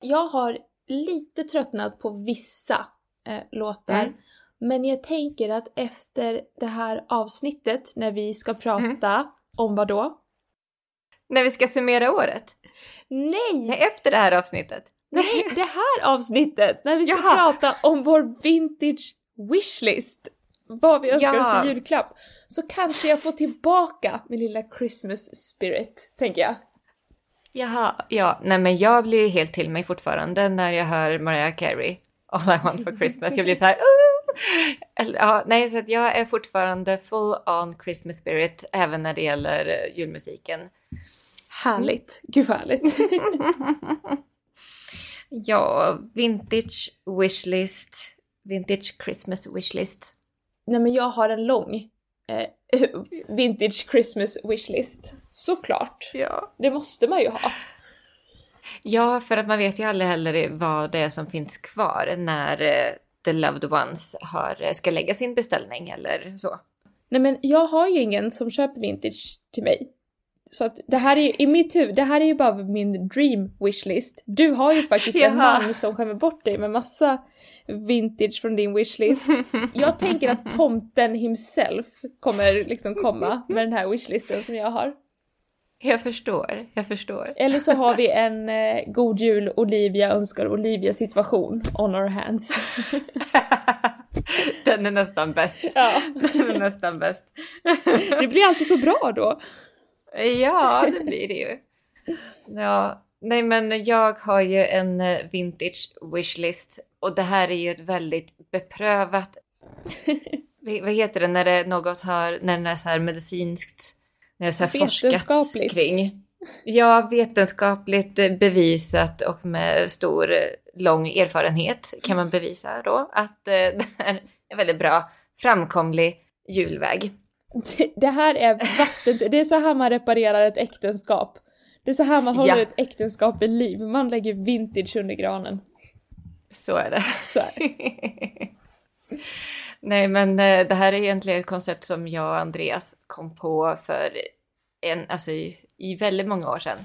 Jag har lite tröttnat på vissa eh, låtar. Mm. Men jag tänker att efter det här avsnittet, när vi ska prata om vad då? När vi ska summera året? Nej! Nej, efter det här avsnittet. Nej, det här avsnittet! När vi ska Jaha. prata om vår vintage wishlist. Vad vi önskar Ja. oss i julklapp. Så kanske jag får tillbaka min lilla Christmas spirit, tänker jag. Jaha, ja, nej men jag blir helt till mig fortfarande när jag hör Mariah Carey, All I want for Christmas. Jag blir så här! Eller, ja, nej, så jag är fortfarande full on Christmas spirit även när det gäller eh, julmusiken. Härligt. Gud vad härligt. Ja, vintage wishlist, vintage Christmas wishlist. Nej men jag har en lång eh, vintage Christmas wishlist. Såklart. Ja. Det måste man ju ha. Ja, för att man vet ju aldrig heller vad det är som finns kvar när eh, the loved ones har, eh, ska lägga sin beställning eller så. Nej men jag har ju ingen som köper vintage till mig. Så att det här är ju, i mitt huvud, det här är ju bara min dream wishlist. Du har ju faktiskt en man som skämmer bort dig med massa vintage från din wishlist. Jag tänker att tomten himself kommer liksom komma med den här wishlisten som jag har. Jag förstår, jag förstår. Eller så har vi en eh, God Jul Olivia önskar Olivia situation on our hands. Den är nästan bäst. Ja. Den är nästan bäst. Det blir alltid så bra då. Ja, det blir det ju. Ja, nej men jag har ju en eh, vintage wishlist och det här är ju ett väldigt beprövat... vad vad heter det när det något har, när det är så här medicinskt, när det är så här forskat kring. Ja, vetenskapligt bevisat och med stor, lång erfarenhet kan man bevisa då att eh, det här är en väldigt bra framkomlig julväg. Det- Det här är vatten, det är så här man reparerar ett äktenskap. Det är så här man håller Ja. ett äktenskap i liv. Man lägger vintage under granen. Så är det. Så är det. Nej, men eh, det här är egentligen ett koncept som jag och Andreas kom på för en, alltså i, i väldigt många år sedan.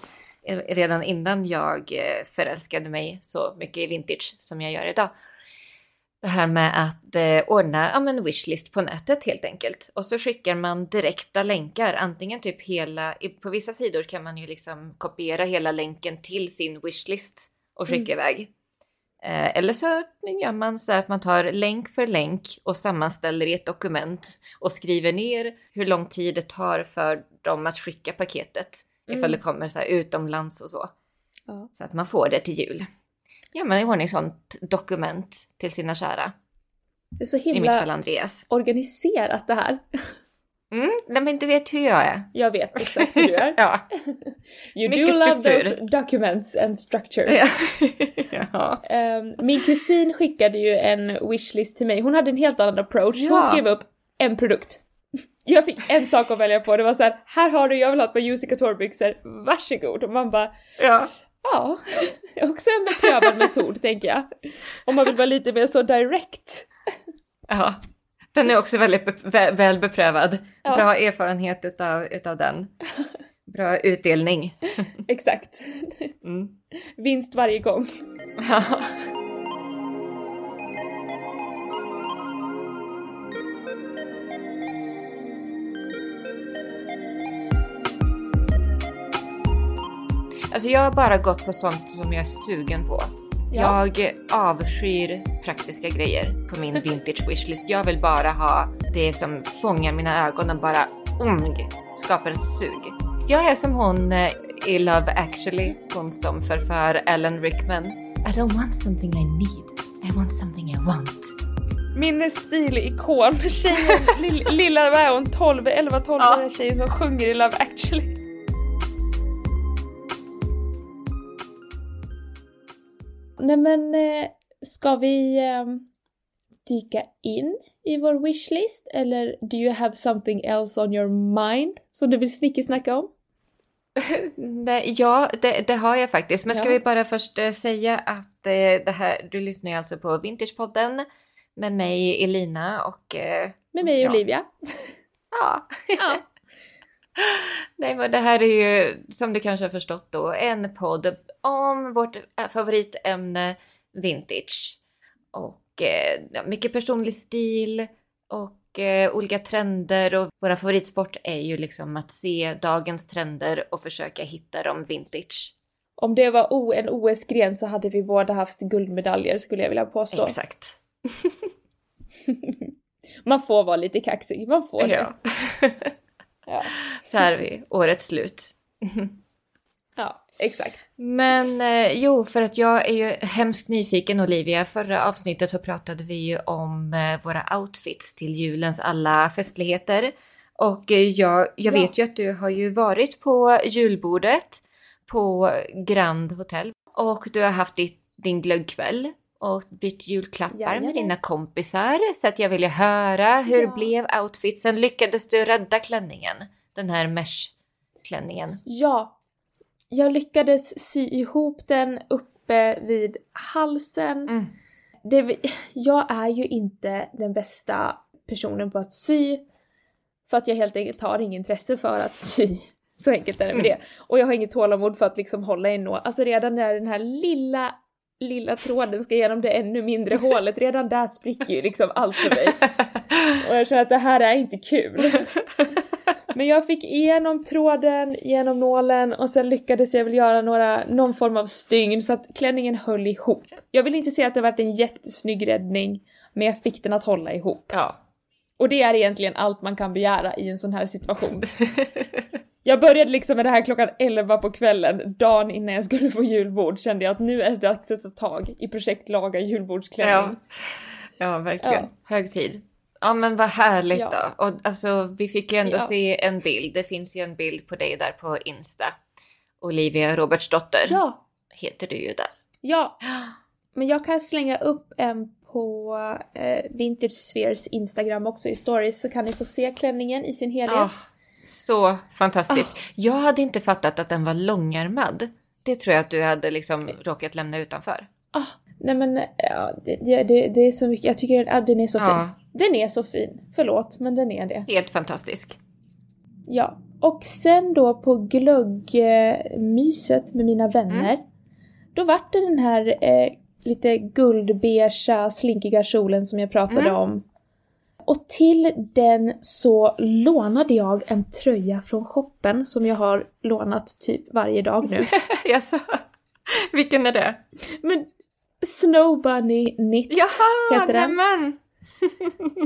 Eh, Redan innan jag eh, förälskade mig så mycket i vintage som jag gör idag. Det här med att ordna ja, men wishlist på nätet helt enkelt. Och så skickar man direkta länkar, antingen typ hela, på vissa sidor kan man ju liksom kopiera hela länken till sin wishlist och skicka iväg. Eh, eller så gör man så att man tar länk för länk och sammanställer i ett dokument och skriver ner hur lång tid det tar för dem att skicka paketet. Ifall Mm. det kommer så utomlands och så. Ja. Så att man får det till jul. Ja, man i ordning sånt dokument till sina kära. Det är så I mitt fall himla Andreas. organiserat det här. Mm, men du vet hur jag är. Jag vet exakt hur du är. Ja. You Mycket do love struktur. those documents and structure. ja. ja. Ehm, min kusin skickade ju en wishlist till mig. Hon hade en helt annan approach. Hon Ja. skrev upp en produkt. Jag fick en sak att välja på. Det var så här, här har du, jag vill ha ett par Juicy Couture-byxor. Varsågod. Och man bara, ja. ja, också en beprövad metod tänker jag. Om man vill vara lite mer så direkt. Ja, den är också väldigt be- vä- väl beprövad. Ja. Bra erfarenhet utav, utav den. Bra utdelning. Exakt. Mm. Vinst varje gång. Ja. Alltså jag har bara gått på sånt som jag är sugen på. Ja. Jag avskyr praktiska grejer på min vintage wishlist. Jag vill bara ha det som fångar mina ögon och bara mm, skapar ett sug. Jag är som hon eh, i Love actually, hon som förför Ellen Rickman. I don't want something I need, I want something I want. Min stilikon, tjejen, lill, lilla, vad är hon, 12, 11, 12 Ja. ja. tjejen som sjunger i Love actually. Nej men, eh, ska vi eh, dyka in i vår wishlist eller do you have something else on your mind som du vill snickesnacka om? Nej, ja, det, det har jag faktiskt. Men ska Ja. vi bara först eh, säga att eh, det här, du lyssnar ju alltså på Vintagepodden med mig Elina och Med mig Ja. Olivia. ja, Ja. Nej, men det här är ju som du kanske har förstått då en podd om vårt eh, favoritämne vintage. Och eh, mycket personlig stil och eh, olika trender och våra favoritsport är ju liksom att se dagens trender och försöka hitta dem vintage. Om det var o- en OS-gren så hade vi båda haft guldmedaljer skulle jag vilja påstå. Exakt. Man får vara lite kaxig, man får det. Ja. Ja, Så här är vi, årets slut. ja exakt. Men eh, jo, för att jag är ju hemskt nyfiken Olivia. Förra avsnittet så pratade vi ju om eh, våra outfits till julens alla festligheter. Och eh, jag, jag Ja. vet ju att du har ju varit på julbordet på Grand Hotel. Och du har haft ditt, din glöggkväll och bytt julklappar Jajamän. med dina kompisar. Så att jag ville höra, hur Ja. blev outfitsen? Lyckades du rädda klänningen? Den här mesh-klänningen. Ja, jag lyckades sy ihop den uppe vid halsen. Mm. Det, jag är ju inte den bästa personen på att sy. För att jag helt enkelt har inget intresse för att sy. Så enkelt är det med Mm. det. Och jag har inget tålamod för att liksom hålla i något. Alltså redan när den här lilla, lilla tråden ska genom det ännu mindre hålet, redan där spricker ju liksom allt för mig. Och jag känner att det här är inte kul. Men jag fick igenom tråden, genom nålen och sen lyckades jag väl göra några, någon form av stygn så att klänningen höll ihop. Jag vill inte säga att det varit en jättesnygg räddning, men jag fick den att hålla ihop. Ja. Och det är egentligen allt man kan begära i en sån här situation. Jag började liksom med det här klockan 11 på kvällen, dagen innan jag skulle få julbord, kände jag att nu är det dags att ta tag i projekt laga julbordsklänning. Ja, ja verkligen. Ja. Hög tid. Ja men vad härligt Ja. då. Och alltså vi fick ju ändå Ja. se en bild. Det finns ju en bild på dig där på Insta. Olivia Robertsdotter Ja, heter du ju där. ja. Men jag kan slänga upp en på eh, Vintage Spheres Instagram också i stories så kan ni få se klänningen i sin helhet. Ah, så fantastiskt. Jag hade inte fattat att den var långärmad. Det tror jag att du hade liksom råkat lämna utanför. Ah, nej men ja, det, det, det, det är så mycket, jag tycker att den är så fin. Ja, Den är så fin. Förlåt, men den är det. helt fantastisk. Ja. Och sen då på glöggmyset med mina vänner. Mm. Då vart det den här eh, lite guldbeiga, slinkiga kjolen som jag pratade Mm. om. Och till den så lånade jag en tröja från shoppen som jag har lånat typ varje dag nu. Jaså? Vilken är det? Men Snow Bunny Knit Jaha, heter den. nämen!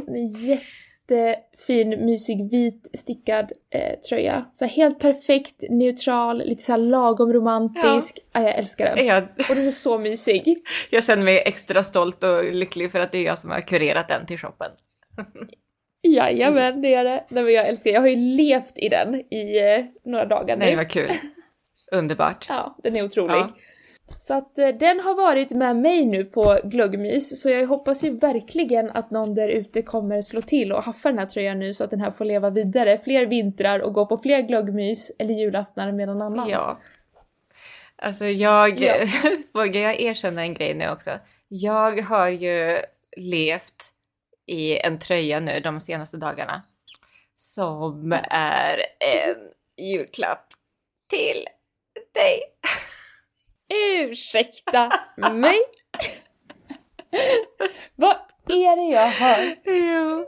En jättefin, mysig, vit stickad eh, tröja. Så helt perfekt, neutral, lite så lagom romantisk. Ja. jag älskar den. Jag, Och den är så mysig. jag känner mig extra stolt och lycklig för att det är jag som har kurerat den till shoppen. Jajamän, det är det. Nej, men jag älskar Jag har ju levt i den i eh, några dagar nu. Nej, vad kul. Underbart. Ja, den är otrolig. Ja. Så att eh, den har varit med mig nu på glöggmys, så jag hoppas ju verkligen att någon där ute kommer slå till och haffa den här tröjan nu så att den här får leva vidare fler vintrar och gå på fler glöggmys eller julaftnar med någon annan. Ja. Alltså jag, Ja. vågar jag erkänna en grej nu också? Jag har ju levt i en tröja nu de senaste dagarna. Som är en julklapp till dig. Ursäkta mig? Vad är det jag hör? Jo.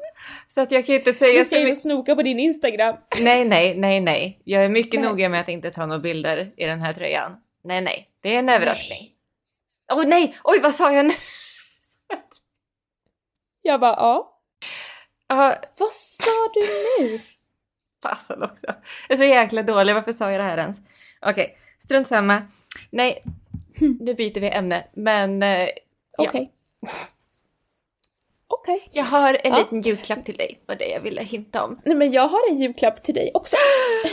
Så att jag kan ju inte säga så ska in och snoka på din Instagram. Nej, nej, nej, nej. Jag är mycket Nej. noga med att inte ta några bilder i den här tröjan. Nej, nej. Det är en överraskning. Åh nej! Oj, vad sa jag nu? Jag bara, ja. Ja, Vad sa du nu? fasen också. Jag är så jäkla dålig. Varför sa jag det här ens? Okej, strunt samma. Nej, nu byter vi ämne. Men eh, Ja. Okej. Okej. jag har en Ja. liten julklapp till dig. Var det jag ville hinta om. Nej men jag har en julklapp till dig också.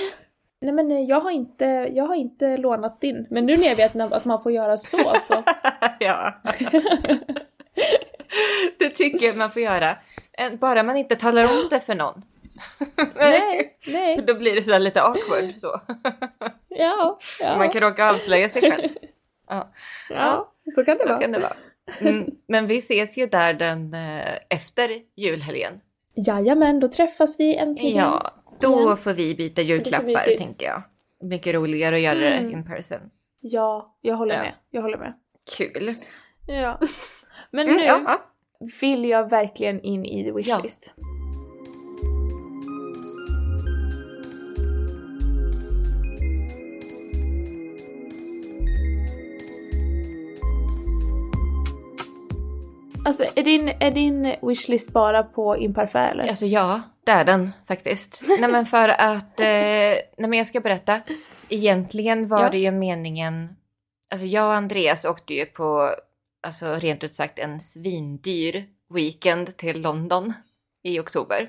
Nej men eh, jag har inte, jag har inte lånat din. Men nu när jag vet att man får göra så så. ja. det tycker jag man får göra. Bara man inte talar om det för någon. Nej, För nej. då blir det sådär lite awkward så. Ja, ja. Man kan råka avslöja sig själv. Ja, Ja, så kan det så vara. kan det vara. Mm, men vi ses ju där den eh, efter julhelgen. Jajamän, då träffas vi äntligen. Ja, då Igen. får vi byta julklappar tänker jag. Mycket roligare att göra det Mm. in person. Ja, jag håller Ja. med. Jag håller med. Kul. Ja. Men Mm, nu ja, ja. vill jag verkligen in i the wishlist. Alltså är din, är din wishlist bara på imparfait eller? Alltså ja, det är den faktiskt. nej men för att, eh, nej men jag ska berätta. Egentligen var Ja. det ju meningen, alltså jag och Andreas åkte ju på, alltså rent ut sagt en svindyr weekend till London i oktober.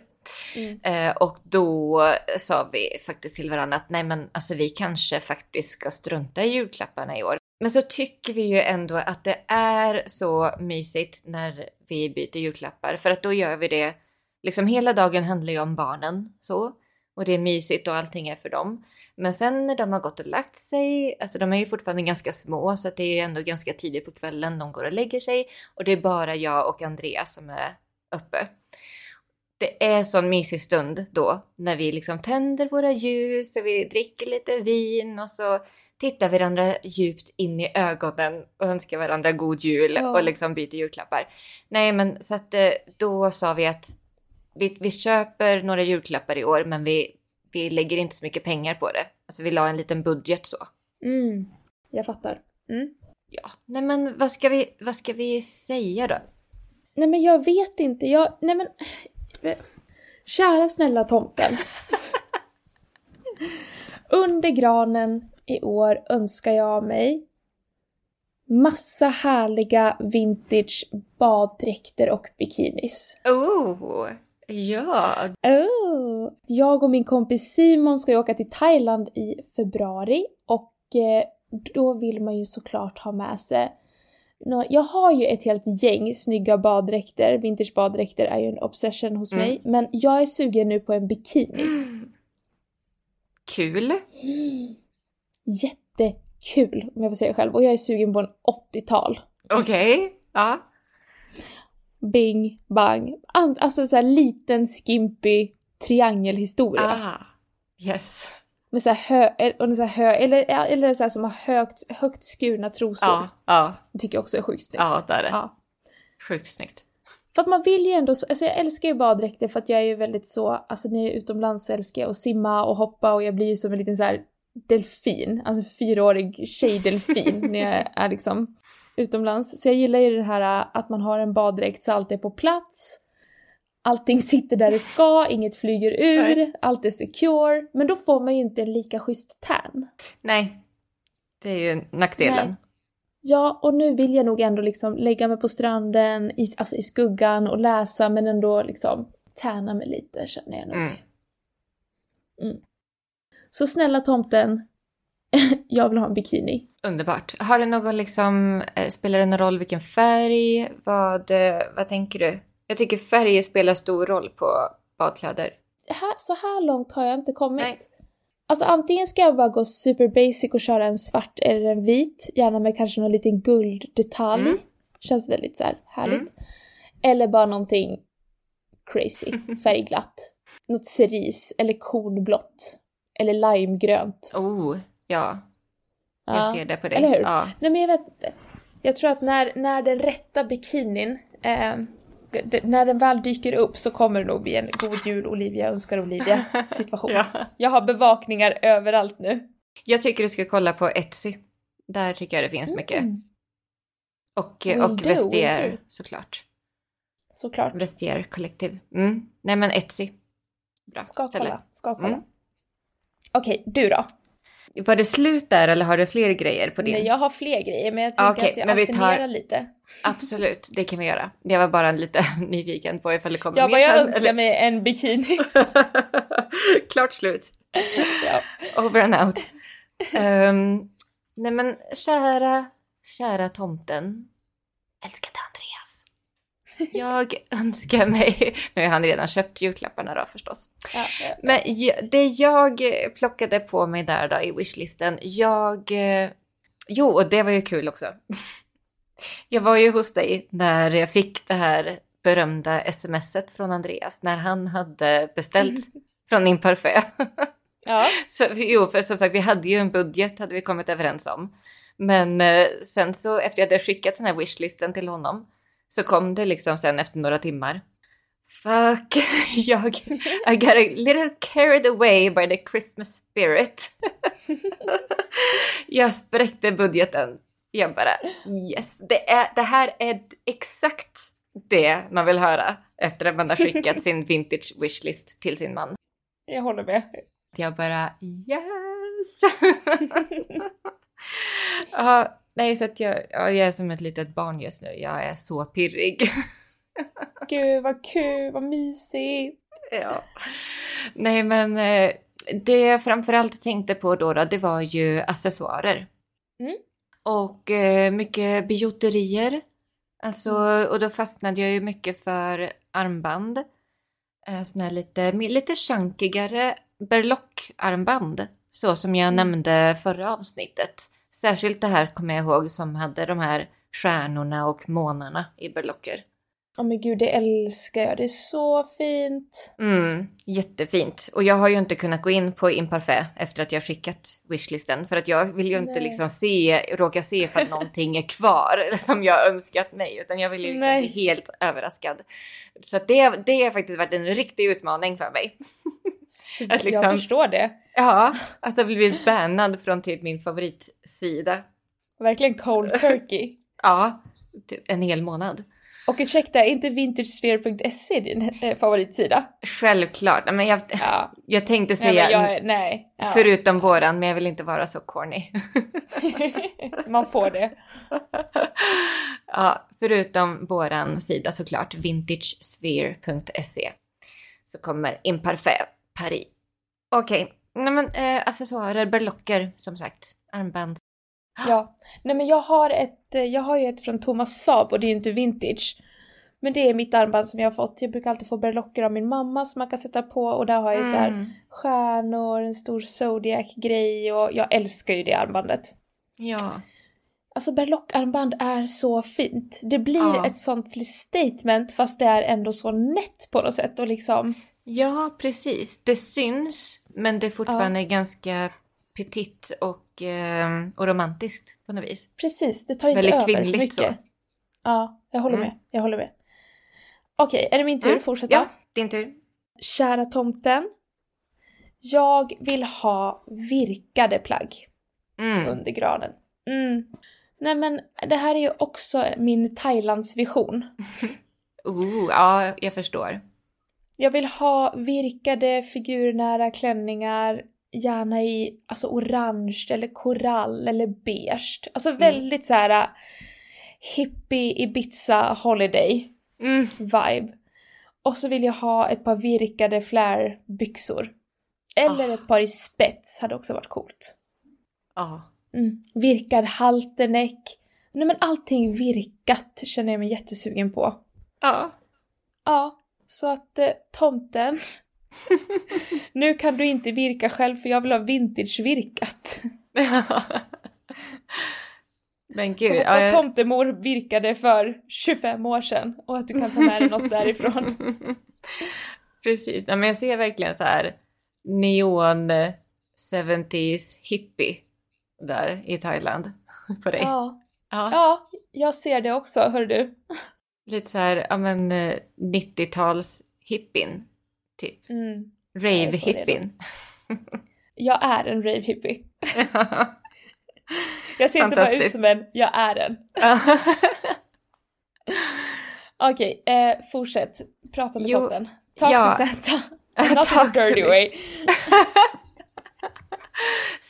Mm. Eh, och då sa vi faktiskt till varandra att nej men alltså vi kanske faktiskt ska strunta i julklapparna i år. Men så tycker vi ju ändå att det är så mysigt när vi byter julklappar för att då gör vi det liksom hela dagen handlar ju om barnen så och det är mysigt och allting är för dem. Men sen när de har gått och lagt sig, alltså de är ju fortfarande ganska små så att det är ju ändå ganska tidigt på kvällen de går och lägger sig och det är bara jag och Andreas som är uppe. Det är sån mysig stund då när vi liksom tänder våra ljus och vi dricker lite vin och så tittar varandra djupt in i ögonen och önskar varandra god jul Ja. och liksom byter julklappar. Nej men så att eh, då sa vi att vi, vi köper några julklappar i år men vi, vi lägger inte så mycket pengar på det. Alltså vi la en liten budget så. Mm. Jag fattar. Mm. Ja, nej men vad ska vi, vad ska vi säga då? Nej men jag vet inte, jag... Nej men... Kära snälla tomten. Under granen i år önskar jag mig massa härliga vintage baddräkter och bikinis. Oh, ja. Oh. Jag och min kompis Simon ska ju åka till Thailand i februari och eh, då vill man ju såklart ha med sig jag har ju ett helt gäng snygga baddräkter, vintage baddräkter är ju en obsession hos Mm. mig, men jag är sugen nu på en bikini. Kul. Jättekul om jag får säga själv, och jag är sugen på en 80-tal. Okej. Ja. Bing, bang. An- Alltså såhär liten skimpy triangelhistoria. Ah. Yes. Med så här hö, och så här hö, eller, eller så här som har högt, högt skurna trosor. Ja, ja, Det tycker jag också är sjukt snyggt. ja, det är det. Ja. Sjukt snyggt. För att man vill ju ändå, så- alltså jag älskar ju baddräkter för att jag är ju väldigt så, alltså när jag är utomlands älskar jag att simma och hoppa och jag blir ju som en liten så här delfin, alltså fyraårig tjejdelfin när jag är liksom utomlands. Så jag gillar ju det här att man har en baddräkt så allt är på plats, allting sitter där det ska, inget flyger ur, Nej. allt är secure, men då får man ju inte en lika schysst tan. Nej, det är ju nackdelen. Nej. Ja, och nu vill jag nog ändå liksom lägga mig på stranden, i, alltså i skuggan och läsa men ändå liksom tärna mig lite känner jag nog. Mm. Så snälla tomten, jag vill ha en bikini. Underbart. Har det någon liksom, eh, spelar det någon roll vilken färg? Vad, eh, vad tänker du? Jag tycker färger spelar stor roll på badkläder. Här, så här långt har jag inte kommit. Nej. Alltså antingen ska jag bara gå super basic och köra en svart eller en vit, gärna med kanske någon liten gulddetalj. Mm. Känns väldigt så här härligt. Mm. Eller bara någonting crazy, färgglatt. Något cerise eller kornblått. Eller limegrönt. Oh, ja. Jag Ja. ser det på dig. Eller hur? Ja. Nej men jag vet inte. Jag tror att när, när den rätta bikinin, eh, när den väl dyker upp så kommer det nog bli en god jul Olivia önskar Olivia situation. Ja. Jag har bevakningar överallt nu. Jag tycker du ska kolla på Etsy. Där tycker jag det finns mycket. Mm, Och, Will och do, Vestier såklart. såklart. Vestier kollektiv. Mm. Nej men Etsy. Bra Ska ställe. kolla, ska kolla. Mm. Okej, du då? Var det slut där eller har du fler grejer på din? Nej, jag har fler grejer men jag Ah, tänker okej, att jag men vi tar- alternerar lite. Absolut, det kan vi göra. Jag var bara lite nyfiken på ifall det kommer Jag mer bara, jag önskar eller- mig en bikini. Klart slut. ja. Over and out. Ehm, nej men kära, kära tomten. Älskade Andreas. Jag önskar mig, nu har han redan köpt julklapparna då förstås. Ja, ja. Men ja- det jag plockade på mig där då i wishlisten, jag... eh, Jo, och det var ju kul också. Jag var ju hos dig när jag fick det här berömda smset från Andreas när han hade beställt från Imparfait. ja. Så, jo, för som sagt, vi hade ju en budget, hade vi kommit överens om. Men eh, sen så efter jag hade skickat den här wishlisten till honom så kom det liksom sen efter några timmar. Fuck, jag I got a little carried away by the Christmas spirit. jag spräckte budgeten. Jag bara yes, det, är, det här är exakt det man vill höra efter att man har skickat sin vintage wishlist till sin man. Jag håller med. Jag bara yes! ja, nej, så att jag, ja, jag är som ett litet barn just nu. Jag är så pirrig. Gud vad kul, vad mysigt! Ja. Nej, men eh, det jag framförallt tänkte på då, då det var ju accessoarer. Mm. Och eh, mycket bijouterier. Alltså, och då fastnade jag ju mycket för armband. Eh, såna här lite, lite chunkigare berlockarmband. Så som jag Mm. nämnde förra avsnittet. Särskilt det här kommer jag ihåg som hade de här stjärnorna och månarna i berlocker. Åh men gud, det älskar jag. Det är så fint. Mm, jättefint. Och jag har ju inte kunnat gå in på Imparfait efter att jag skickat wishlisten. För att jag vill ju inte Nej. liksom se, råka se för att någonting är kvar som jag önskat mig. Utan jag vill ju liksom Nej. bli helt överraskad. Så det, det har faktiskt varit en riktig utmaning för mig. Att liksom- Jag förstår det. Ja, att ha blivit bannad från typ min favoritsida. Verkligen cold turkey. Ja, typ en hel månad. Och ursäkta, är inte vintagesphere.se din eh, favoritsida? Självklart. Men jag, Ja. jag tänkte Nej, säga men jag, nej. Ja. förutom våran, men jag vill inte vara så corny. Man får det. ja, förutom våran sida såklart, vintagesphere.se, så kommer Imparfait Paris. Okej, nej men eh, accessoarer, berlocker som sagt, armband. Ja. Nej men jag har ett, eh, jag har ju ett från Thomas Saab och det är ju inte vintage. Men det är mitt armband som jag har fått. Jag brukar alltid få berlocker av min mamma som man kan sätta på och där har jag så här Mm. stjärnor, en stor zodiac-grej och jag älskar ju det armbandet. Ja. Alltså berlockarmband är så fint. Det blir Ja. ett sånt statement fast det är ändå så nätt på något sätt och liksom ja, precis. Det syns, men det är fortfarande ganska petit och, och romantiskt på något vis. precis, det tar inte Väldigt över kvinnligt mycket. så. Ja, jag håller Mm. med. Jag håller med. Okej, är det min tur? Mm. Fortsätta. Ja, din tur. Kära tomten. Jag vill ha virkade plagg Mm. under granen. Mm. Nej men det här är ju också min Thailandsvision. Oh, ja, jag förstår. Jag vill ha virkade figurnära klänningar, gärna i alltså orange eller korall eller beige. Alltså väldigt så här hippie Ibiza holiday Mm. vibe. Och så vill jag ha ett par virkade flärbyxor. Eller Ah. ett par i spets hade också varit coolt. Ja. Mm. Virkad halterneck. Nej men allting virkat känner jag mig jättesugen på. Ja. Ja, så att eh, tomten. Nu kan du inte virka själv för jag vill ha vintage virkat. Men Så gud. hoppas ja, jag- tomtemor virkade för 25 år sedan och att du kan ta med dig något därifrån. Precis. Ja, men jag ser verkligen så här neon eh, 70s hippie där i Thailand på dig. Ja. Ja. ja, jag ser det också, hör du. Lite så här, ja men eh, 90-tals hippin, typ. Mm. Rave Jag är en rave hippie. Jag ser inte bara ut som en, jag är en. Okej, eh, fortsätt. Prata med Jo, tomten. Talk ja. to Santa. Not in a dirty way.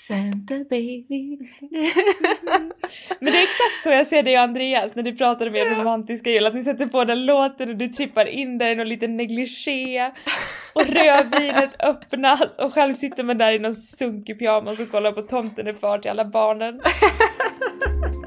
Santa baby. Men det är exakt så jag ser dig och Andreas när ni pratar om er romantiska jul. Att ni sätter på den låten och du trippar in där i någon liten negligé. Och rödvinet öppnas och själv sitter man där i någon sunkig pyjamas och kollar på Tomten är far till alla barnen.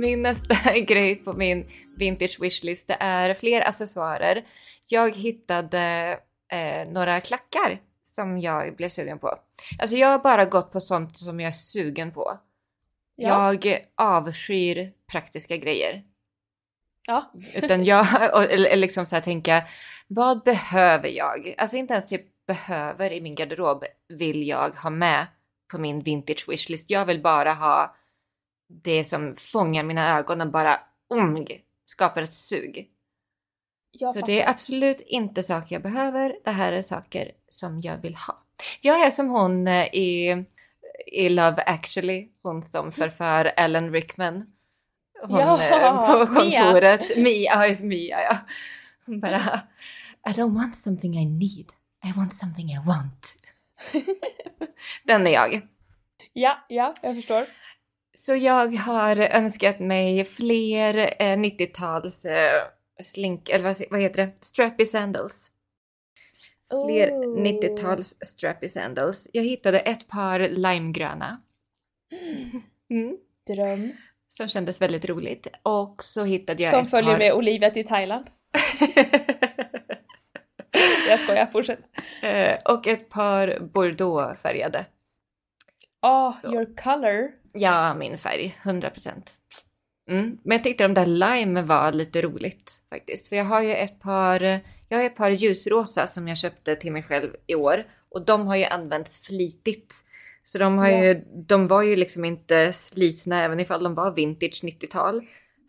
Min nästa grej på min vintage wishlist det är fler accessoarer. Jag hittade eh, några klackar som jag blev sugen på. Alltså jag har bara gått på sånt som jag är sugen på. Ja. Jag avskyr praktiska grejer. Ja. Utan jag, och, eller, eller liksom så här tänka, vad behöver jag? Alltså inte ens typ behöver i min garderob vill jag ha med på min vintage wishlist. Jag vill bara ha det som fångar mina ögon och bara omg, skapar ett sug. Jag Så fattar. det är absolut inte saker jag behöver. Det här är saker som jag vill ha. Jag är som hon eh, i, i Love actually, hon som förför Ellen Rickman. Hon Ja, eh, på Mia. kontoret. Mia, ja just Mia ja. Hon bara I don't want something I need. I want something I want. Den är jag. Ja, ja, jag förstår. Så jag har önskat mig fler eh, 90-tals eh, slink, eller vad, vad heter det? Strappy sandals. Fler Oh. 90-tals strappy sandals. Jag hittade ett par limegröna. Mm. Dröm. Som kändes väldigt roligt. Och så hittade jag Som ett följer par... med Olivia till Thailand. Jag skojar, fortsätt. Eh, och ett par bordeauxfärgade. Oh, Så. your color. Ja, min färg. 100 procent. Mm. Men jag tyckte de där lime var lite roligt faktiskt. För jag har ju ett par, jag har ett par ljusrosa som jag köpte till mig själv i år. Och de har ju använts flitigt. Så de, har ju, de var ju liksom inte slitna även ifall de var vintage 90-tal.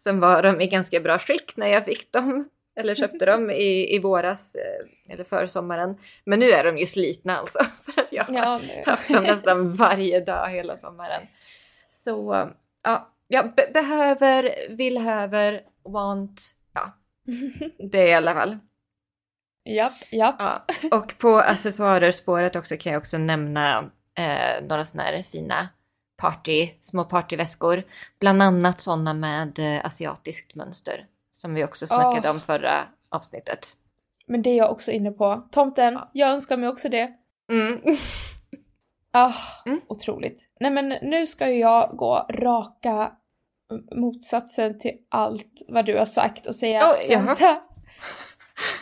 Sen var de i ganska bra skick när jag fick dem. Eller köpte dem i, i våras, eh, eller försommaren. Men nu är de ju slitna alltså. För att jag har Ja, haft dem nästan varje dag hela sommaren. Så ja, jag be- behöver, vill höver, want, ja. Det är i alla fall. Japp, japp. Ja. Och på accessoarer-spåret också kan jag också nämna eh, några sådana här fina party, små partyväskor. Bland annat sådana med eh, asiatiskt mönster. Som vi också snackade Åh. om förra avsnittet. Men det är jag också inne på. Tomten, Ja. jag önskar mig också det. Mm. Ah, Mm. otroligt. Nej men nu ska ju jag gå raka motsatsen till allt vad du har sagt och säga jaha. Santa,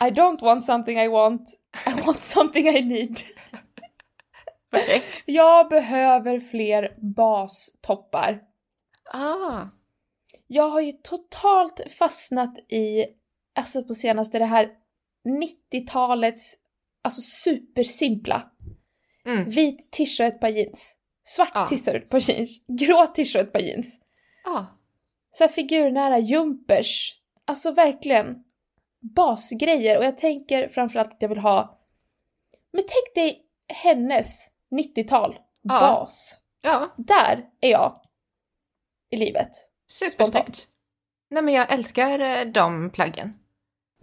I don't want something I want, I want something I need. Okej. Jag behöver fler bastoppar. Ah. Jag har ju totalt fastnat i, alltså på senaste det här 90-talets, alltså supersimpla. Mm. Vit och ett par jeans. Svart Ja. och ett par jeans. Grå och ett par jeans. Ah. Så här figurnära jumpers. Alltså verkligen basgrejer. Och jag tänker framförallt att jag vill ha... Men tänk dig hennes 90-tal. Ja. Bas. Ja, Där är jag i livet. supersnyggt. Nej men jag älskar eh, de plaggen.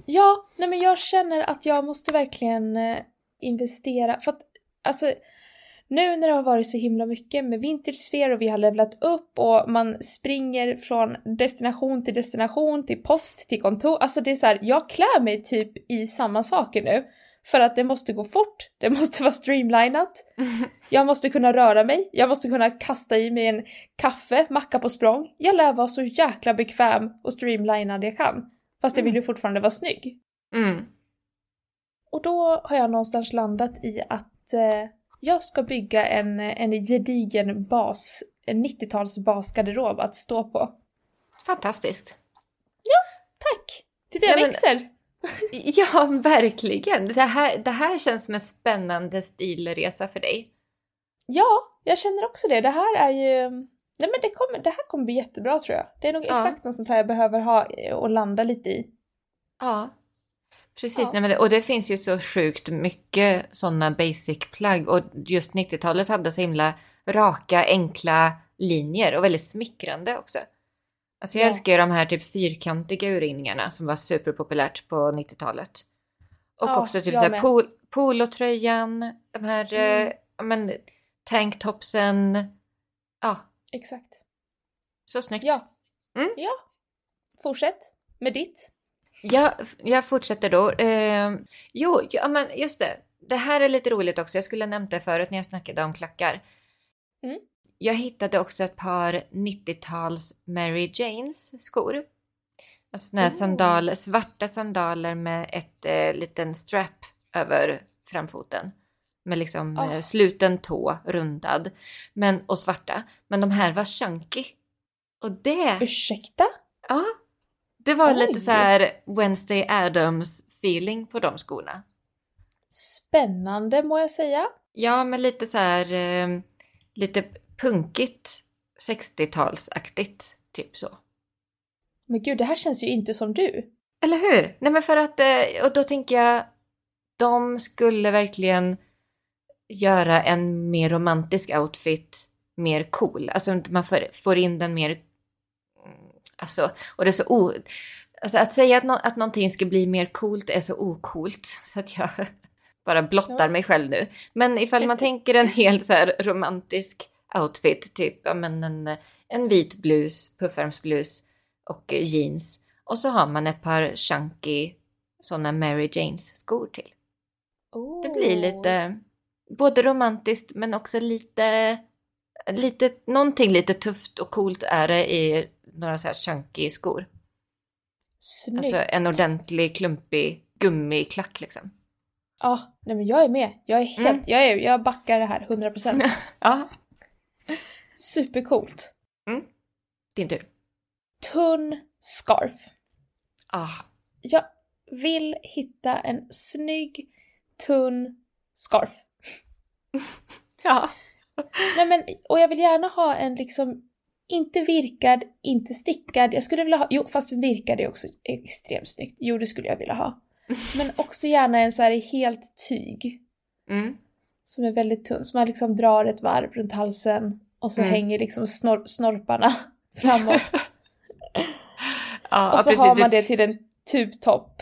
Ja, nej men jag känner att jag måste verkligen eh, investera. För att alltså, nu när det har varit så himla mycket med vintage och vi har levlat upp och man springer från destination till destination, till post, till kontor. Alltså det är så här, jag klär mig typ i samma saker nu. För att det måste gå fort, det måste vara streamlinat. Jag måste kunna röra mig, jag måste kunna kasta i mig en kaffe, macka på språng. Jag lär vara så jäkla bekväm och streamlinad jag kan. Fast jag vill ju fortfarande vara snygg. Mm. Och då har jag någonstans landat i att eh, jag ska bygga en, en gedigen bas, en 90-tals basgarderob att stå på. Fantastiskt. Tack! Titta jag Nej, men- växer! Ja, verkligen. Det här, det här känns som en spännande stilresa för dig. Ja, jag känner också det. Det här är ju... Nej men det, kommer, det här kommer bli jättebra tror jag. Det är nog Ja. exakt något sånt här jag behöver ha eh, och landa lite i. Ja. Precis, Ja. Nej, det, och det finns ju så sjukt mycket sådana basic-plagg och just 90-talet hade så himla raka, enkla linjer och väldigt smickrande också. Alltså jag Ja. älskar ju de här typ fyrkantiga urringningarna som var superpopulärt på 90-talet. Och Ja, också typ jag så här med. pol polotröjan, de här Mm. eh, men, tanktopsen. Ja, Exakt. så snyggt. Ja. Mm. Ja. Fortsätt med ditt. Jag, jag fortsätter då. Eh, jo, ja, men just det. Det här är lite roligt också. Jag skulle ha nämnt det förut när jag snackade om klackar. Mm. Jag hittade också ett par 90-tals Mary Janes skor. Alltså såna här Oh. sandal, svarta sandaler med ett eh, liten strap över framfoten. Med liksom Oh. eh, sluten tå, rundad. Men, och svarta. Men de här var chunky. Och det... Ursäkta? Ja, Det var Oj. lite så här Wednesday Adams feeling på de skorna. Spännande må jag säga. Ja, men lite så här eh, lite punkigt 60-talsaktigt, typ så. Men gud, det här känns ju inte som du. Eller hur? Nej men för att, eh, och då tänker jag, de skulle verkligen göra en mer romantisk outfit mer cool. Alltså man får, får in den mer, alltså, och det är så o... Alltså att säga att, no, att någonting ska bli mer coolt är så okult så att jag bara blottar Ja. mig själv nu. Men ifall man tänker en helt så här romantisk outfit, typ ja, men en, en vit blus, puffärmsblus och jeans. Och så har man ett par chunky sådana Mary Janes skor till. Oh. Det blir lite, både romantiskt men också lite, lite, någonting lite tufft och coolt är det i några så här chunky skor. Snyggt. Alltså en ordentlig klumpig gummiklack liksom. Ja, nej men jag är med. Jag är helt, Mm. jag, är, jag backar det här 100%. Ja, Supercoolt. din tur. Tunn scarf. Ah, Jag vill hitta en snygg, tunn scarf. ja. Nej men, och jag vill gärna ha en liksom, inte virkad, inte stickad. Jag skulle vilja ha, jo fast virkad är också extremt snyggt. Jo det skulle jag vilja ha. Men också gärna en så här helt tyg. Mm. Som är väldigt tunn, som man liksom drar ett varv runt halsen. Och så Mm. hänger liksom snor snorparna framåt. Ja, och så precis. har man det till en tubtopp.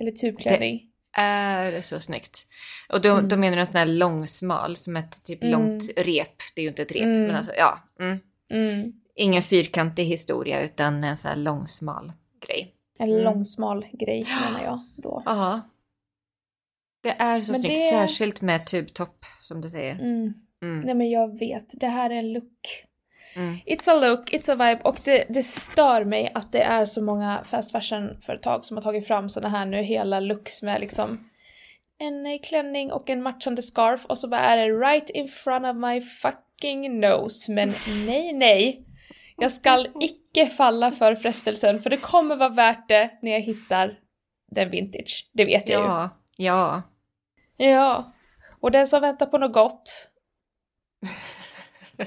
Eller tubklänning. Är så snyggt. Och då, Mm. då menar du en sån här långsmal som ett typ Mm. långt rep. Det är ju inte ett rep, Mm. men alltså ja. Mm. Mm. Ingen fyrkantig historia utan en sån här långsmal grej. En Mm. långsmal grej menar jag då. Ja. Det är så Men snyggt, det- särskilt med tubtopp som du säger. Nej men jag vet, det här är en look. Mm. It's a look, it's a vibe och det, det stör mig att det är så många fast fashion-företag som har tagit fram såna här nu hela looks med liksom en eh, klänning och en matchande scarf och så bara är det right in front of my fucking nose. Men nej, nej. Jag skall icke falla för frestelsen för det kommer vara värt det när jag hittar den vintage. Det vet jag ju. Ja, ja. Ja. Och den som väntar på något gott.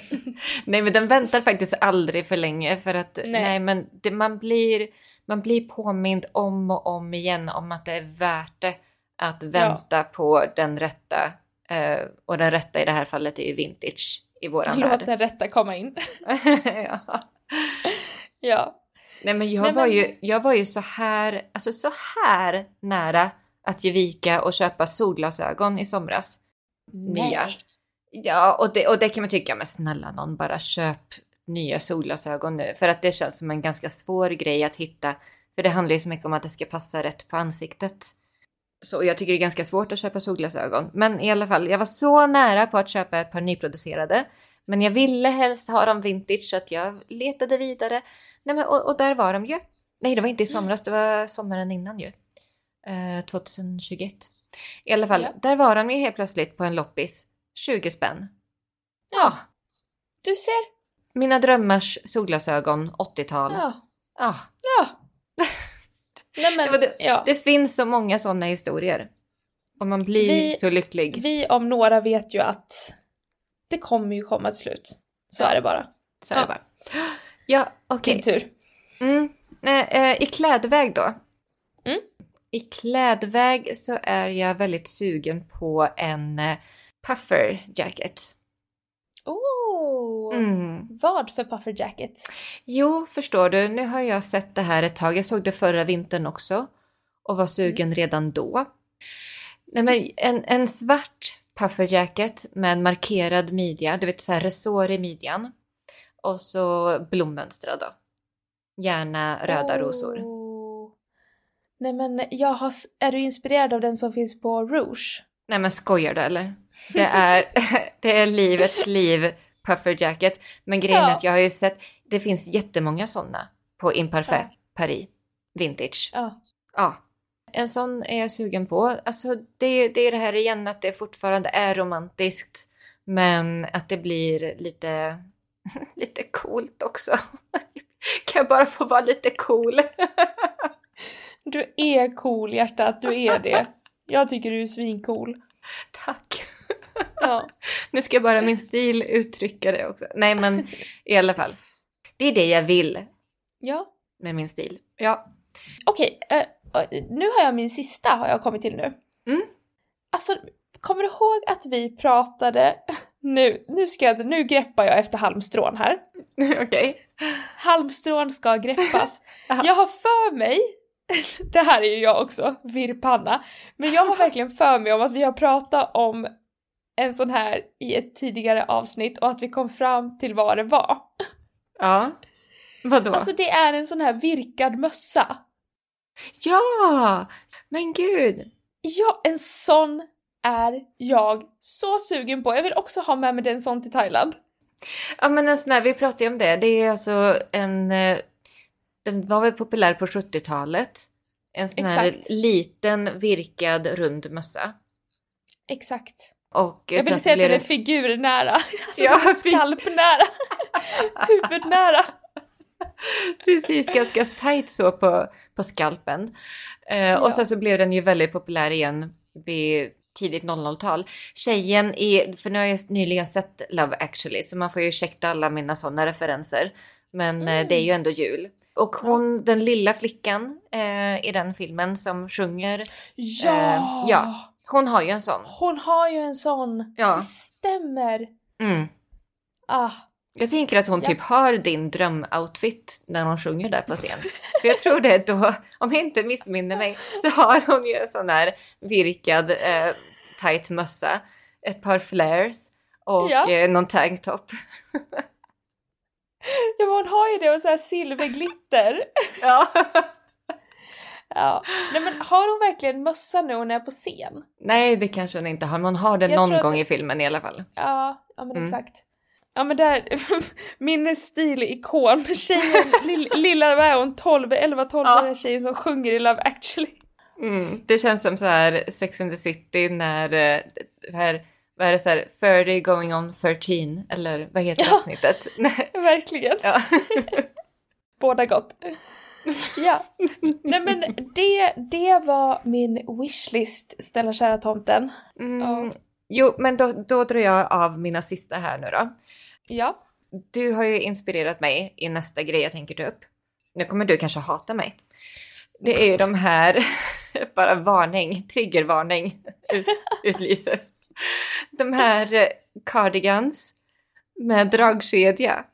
Nej men den väntar faktiskt aldrig för länge för att nej, Nej. men det, man, blir, man blir påmind om och om igen om att det är värt det att vänta på den rätta. Eh, och den rätta i det här fallet är ju vintage i våran Låt värld. den rätta komma in. ja. Ja. Nej men jag Nej, var men- ju, jag var ju så här, alltså så här nära att ge vika och köpa solglasögon i somras. Nya. Ja, och det, och det kan man tycka, men snälla någon bara köp nya solglasögon nu. För att det känns som en ganska svår grej att hitta. För det handlar ju så mycket om att det ska passa rätt på ansiktet. Så jag tycker det är ganska svårt att köpa solglasögon. Men i alla fall, jag var så nära på att köpa ett par nyproducerade. Men jag ville helst ha dem vintage så att jag letade vidare. Nej, men, och, och där var de ju. Nej, det var inte i somras, det var sommaren innan ju. Eh, 2021. I alla fall, Ja. där var de ju helt plötsligt på en loppis. 20 spänn. Ja, Du ser. mina drömmars solglasögon 80-tal. Ja. Ja. Ja. Nej men, Det det- ja. Det finns så många sådana historier. Och man blir Vi- så lycklig. Vi om några vet ju att det kommer ju komma till slut. Så Ja. är det bara. Så är det Ja. bara. Ja, okej. Din tur. Mm. Eh, I klädväg då? Mm. I klädväg så är jag väldigt sugen på en eh, puffer jacket. Oh. Mm. Vad för puffer jacket? Jo, förstår du, nu har jag sett det här ett tag. Jag såg det förra vintern också och var sugen redan då. Nej, men en, en svart puffer jacket med markerad midja, du vet så här resår i midjan. Och så blommönstrad då. Gärna röda rosor. Oh. Nej men jag har, är du inspirerad av den som finns på Rouge? Nej men skojar du eller? Det är, det är livets liv puffer jacket. Men grejen är Ja. att jag har ju sett, det finns jättemånga sådana på Imparfait Ja. Paris Vintage. Ja. Ja. En sån är jag sugen på. Alltså det, är- det är det här igen att det fortfarande är romantiskt. Men att det blir lite, lite coolt också. Kan jag bara få vara lite cool? Du är cool hjärtat, du är det. Jag tycker du är svincool. Tack. Ja. Nu ska bara min stil uttrycka det också. Nej men i alla fall. Det är det jag vill Ja. med min stil. Ja. Okej, eh, nu har jag min sista har jag kommit till nu. Mm. Alltså, kommer du ihåg att vi pratade, nu, nu ska jag, nu greppar jag efter halmstrån här. Okej. Halmstrån ska greppas. Jag har för mig, det här är ju jag också, virrpanna, men jag har verkligen för mig om att vi har pratat om en sån här i ett tidigare avsnitt och att vi kom fram till vad det var. Ja. Vadå? Alltså det är en sån här virkad mössa. Ja! Men gud! Ja, en sån är jag så sugen på. Jag vill också ha med mig den sån till Thailand. Ja men en sån här, vi pratade ju om det. Det är alltså en... Den var väl populär på 70-talet. En sån här Exakt. liten virkad rund mössa. Exakt. Och eh, Jag vill säga att den är figurnära. Alltså Ja, den är fin- skalpnära. Huvudnära. Precis, ganska tight så på, på skalpen. Eh, Ja. Och sen så blev den ju väldigt populär igen vid tidigt 00-tal. Tjejen i, för nu har jag nyligen sett Love actually så man får ju ursäkta alla mina sådana referenser. Men Mm. det är ju ändå jul. Och hon, den lilla flickan eh, i den filmen som sjunger, Ja! Eh, ja. hon har ju en sån. Hon har ju en sån. Ja. Det stämmer. Mm. Ah. Jag tänker att hon Ja. typ har din drömoutfit när hon sjunger där på scen. För jag tror det då, om jag inte missminner mig, så har hon ju en sån här virkad eh, tight mössa, ett par flares och Ja. eh, någon tanktop. Ja men hon har ju det och så här silverglitter. Ja. Ja. Nej men har hon verkligen mössa nu när hon är på scen? Nej, det kanske hon inte har, men hon har det Jag någon gång i filmen i alla fall. Ja, ja men Mm. exakt. Ja men där, min stilikon, tjejen, lill, lilla, vad är hon, 12, 11, 12 Ja. den tjejen som sjunger i Love actually. Mm. Det känns som så här Sex and the City när, eh, här, vad är det så här, 30 going on 13, eller vad heter Ja. avsnittet? Verkligen. ja. Båda gott. Ja. Nej men det, det var min wishlist, snälla kära tomten. Mm. Ja. Jo, men då, då drar jag av mina sista här nu då. Ja. Du har ju inspirerat mig i nästa grej jag tänker ta upp. Nu kommer du kanske hata mig. Det är ju de här, bara varning, triggervarning ut, utlyses. De här eh, cardigans med dragkedja.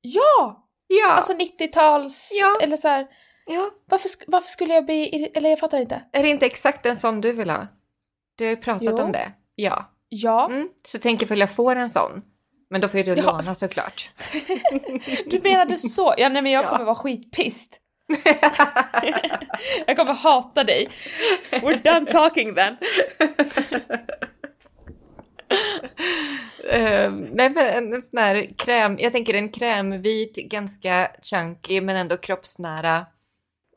Ja! Ja, Alltså 90-tals, Ja. eller så här. ja. Varför, varför skulle jag bli, eller jag fattar inte. Är det inte exakt en sån du vill ha? Du har ju pratat Jo. om det. Ja. Ja, Mm. Så tänker väl jag får en sån. Men då får ju du Ja. låna såklart. du menade så. Ja nej men jag Ja. kommer vara skitpist. jag kommer hata dig. We're done talking then. Uh, nej men en, en sån här kräm, jag tänker en krämvit, ganska chunky men ändå kroppsnära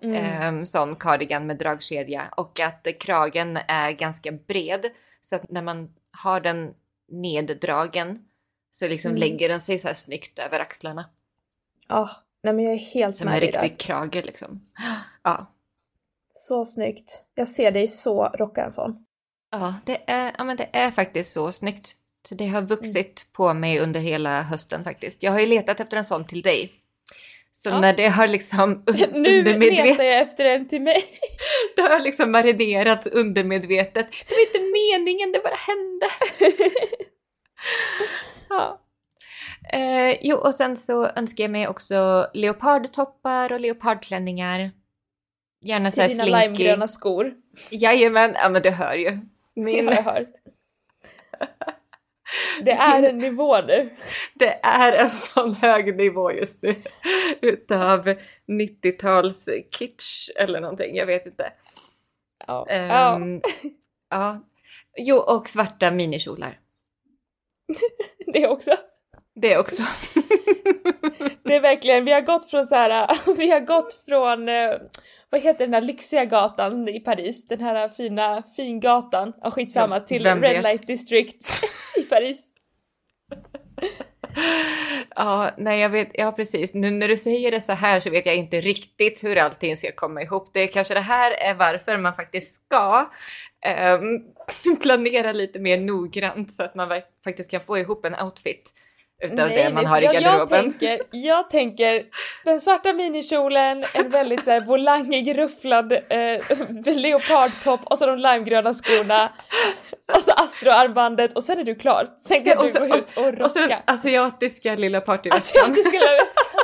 Mm. ehm, sån cardigan med dragkedja och att kragen är ganska bred så att när man har den neddragen så liksom Mm. lägger den sig så här snyggt över axlarna. Ja, nej men jag är helt Som en med riktig krage liksom. Ja. Så snyggt. Jag ser dig så rocka en sån. Ja, det är, ja, men det är faktiskt så snyggt. Så det har vuxit på mig under hela hösten faktiskt. Jag har ju letat efter en sån till dig. Så Ja. när det har liksom un- Nu undermedvetet, letar jag efter en till mig. det har liksom marinerats undermedvetet. Det var inte meningen, det bara hände. ja. Eh, jo, och sen så önskar jag mig också leopardtoppar och leopardklänningar. Gärna så här Till dina slinky. limegröna skor. Jajamän, ja men du hör ju. Min, Ja, jag hör. Det är en nivå nu. Det är en sån hög nivå just nu utav 90-tals kitsch eller någonting, jag vet inte. Ja. ja. Ehm, ja. Jo, och svarta minikjolar. Det också. Det också. Det är verkligen, vi har gått från så här, vi har gått från, eh, vad heter den här lyxiga gatan i Paris? Den här fina fingatan, ja skitsamma, Ja, till vem Red vet? Light District i Paris. Ja, nej jag vet, ja precis. Nu när du säger det så här så vet jag inte riktigt hur allting ska komma ihop. Det kanske det här är varför man faktiskt ska um, planera lite mer noggrant så att man faktiskt kan få ihop en outfit utav nej, det man har i garderoben. Jag tänker, jag tänker den svarta minikjolen, en väldigt så här volangig rufflad eh, leopardtopp och så de limegröna skorna och så astroarmbandet och sen är du klar. Sen kan ja, du gå ut och rocka. Och så den asiatiska lilla partyväskan. Asiatiska lilla väskan.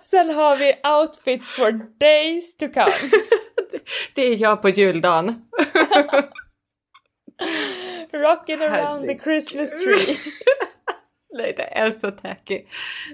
Sen har vi outfits for days to come. det är jag på juldagen. Rocking around the Christmas tree. nej, det är så tacky.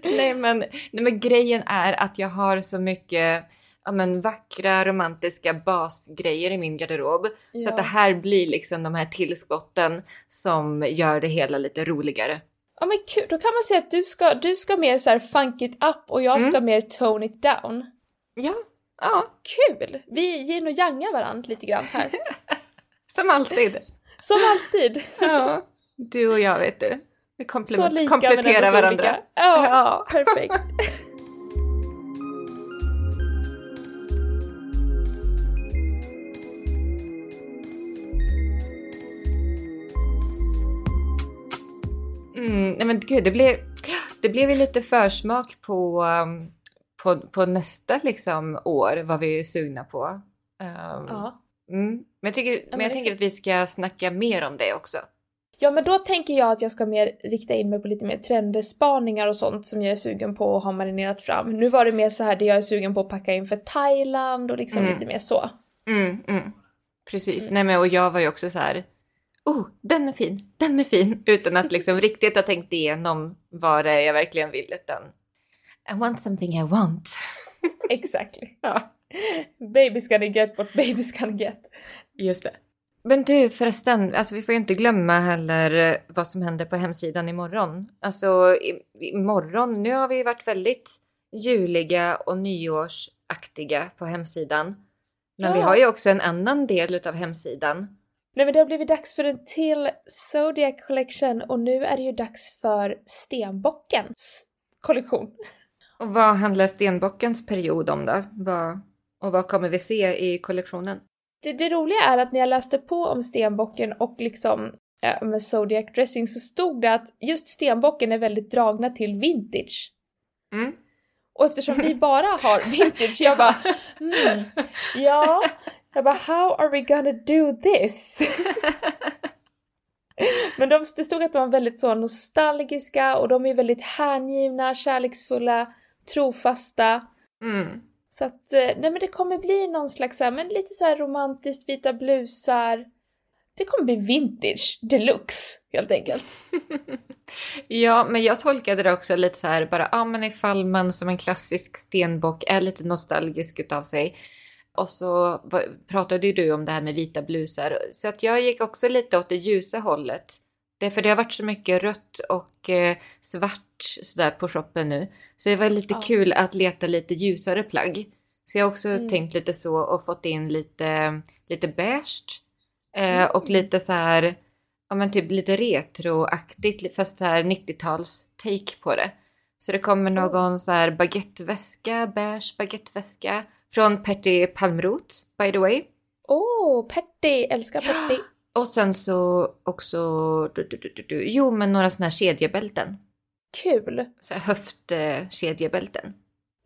Nej men, nej, men grejen är att jag har så mycket ja, men, vackra romantiska basgrejer i min garderob. Ja. Så att det här blir liksom de här tillskotten som gör det hela lite roligare. Ja men kul, då kan man säga att du ska, du ska mer så här funk it up och jag ska mm. mer tone it down. Ja. Ja. Kul! Vi ger och yangar varandra lite grann här. Som alltid. Som alltid. ja. Du och jag vet du. Vi kompletterar varandra. Ja, ja, perfekt. Mm, nej men gud, det blev, det blev ju lite försmak på, um, på, på nästa liksom år, vad vi är sugna på. Um, ja. Mm, men jag, tycker, ja, men jag tänker att vi ska snacka mer om det också. Ja, men då tänker jag att jag ska mer rikta in mig på lite mer trenderspaningar och sånt som jag är sugen på att ha marinerat fram. Nu var det mer så här det jag är sugen på att packa in för Thailand och liksom mm. lite mer så. Mm, mm. Precis. Mm. Nej men och jag var ju också så här oh, den är fin, den är fin, utan att liksom riktigt ha tänkt igenom vad det är jag verkligen vill, utan I want something I want. exactly. ja. Baby's gonna get what baby's gonna get. Just det. Men du förresten, alltså vi får ju inte glömma heller vad som händer på hemsidan imorgon. Alltså imorgon, nu har vi varit väldigt juliga och nyårsaktiga på hemsidan. Men ja. vi har ju också en annan del av hemsidan Nej men det har blivit dags för en till Zodiac Collection och nu är det ju dags för Stenbockens kollektion. Och vad handlar Stenbockens period om då? Vad, och vad kommer vi se i kollektionen? Det, det roliga är att när jag läste på om Stenbocken och liksom ja, med Zodiac Dressing så stod det att just Stenbocken är väldigt dragna till vintage. Mm. Och eftersom vi bara har vintage, jag bara mm, ja, jag bara how are we gonna do this? Men de, det stod att de var väldigt så nostalgiska och de är väldigt hängivna, kärleksfulla, trofasta. Mm. Så att, eh, nej men det kommer bli någon slags här, men lite så här romantiskt, vita blusar. Det kommer bli vintage deluxe helt enkelt. ja, men jag tolkade det också lite så här bara, ja men ifall man som en klassisk stenbock är lite nostalgisk utav sig och så pratade ju du om det här med vita blusar. Så att jag gick också lite åt det ljusa hållet. Det, för det har varit så mycket rött och eh, svart sådär på shoppen nu. Så det var lite ja. kul att leta lite ljusare plagg. Så jag har också mm. tänkt lite så och fått in lite, lite beige. Eh, mm. Och lite så här, ja men typ lite retroaktigt fast så här 90-tals take på det. Så det kommer någon så här baguetteväska, beige baguetteväska från Pertti Palmroth, by the way. Åh, oh, Pertti! Älskar Pertti! Och sen så också, du, du, du, jo men några sådana här kedjebälten. Kul! Så här höftkedjebälten.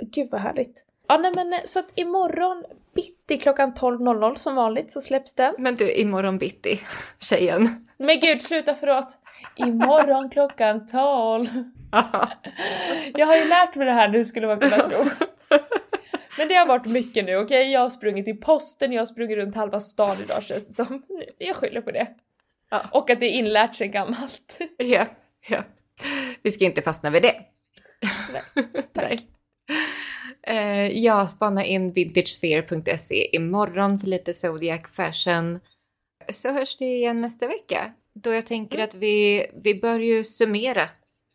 Gud vad härligt. Ja nej men så att imorgon bitti klockan 12.00 som vanligt så släpps den. Men du, imorgon bitti, tjejen. Men gud sluta förlåt! Imorgon klockan 12. Jag har ju lärt mig det här nu skulle man kunna tro. Men det har varit mycket nu, okej? Okay? Jag har sprungit i posten, jag har sprungit runt halva stan idag känns det som. Jag skyller på det. Ja. Och att det är inlärt sig gammalt. Ja, ja. Vi ska inte fastna vid det. Nej, tack. Uh, jag spanar in vintagesphere.se imorgon för lite Zodiac fashion. Så hörs vi igen nästa vecka. Då jag tänker mm. att vi, vi bör ju summera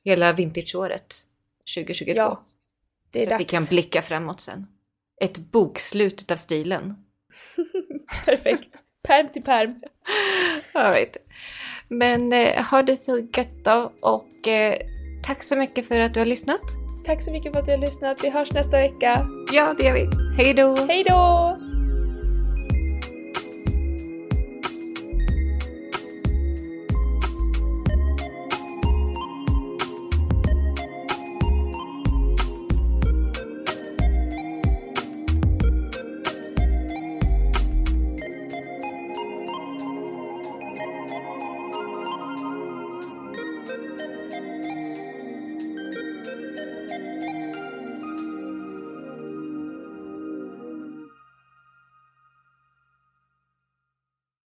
hela vintageåret 2022. Ja, det är så dags. att vi kan blicka framåt sen ett bokslut av stilen. Perfekt. Perm till perm. All right. Men eh, ha det så gött då och eh, tack så mycket för att du har lyssnat. Tack så mycket för att du har lyssnat. Vi hörs nästa vecka. Ja, det gör vi. Hej då! Hej då!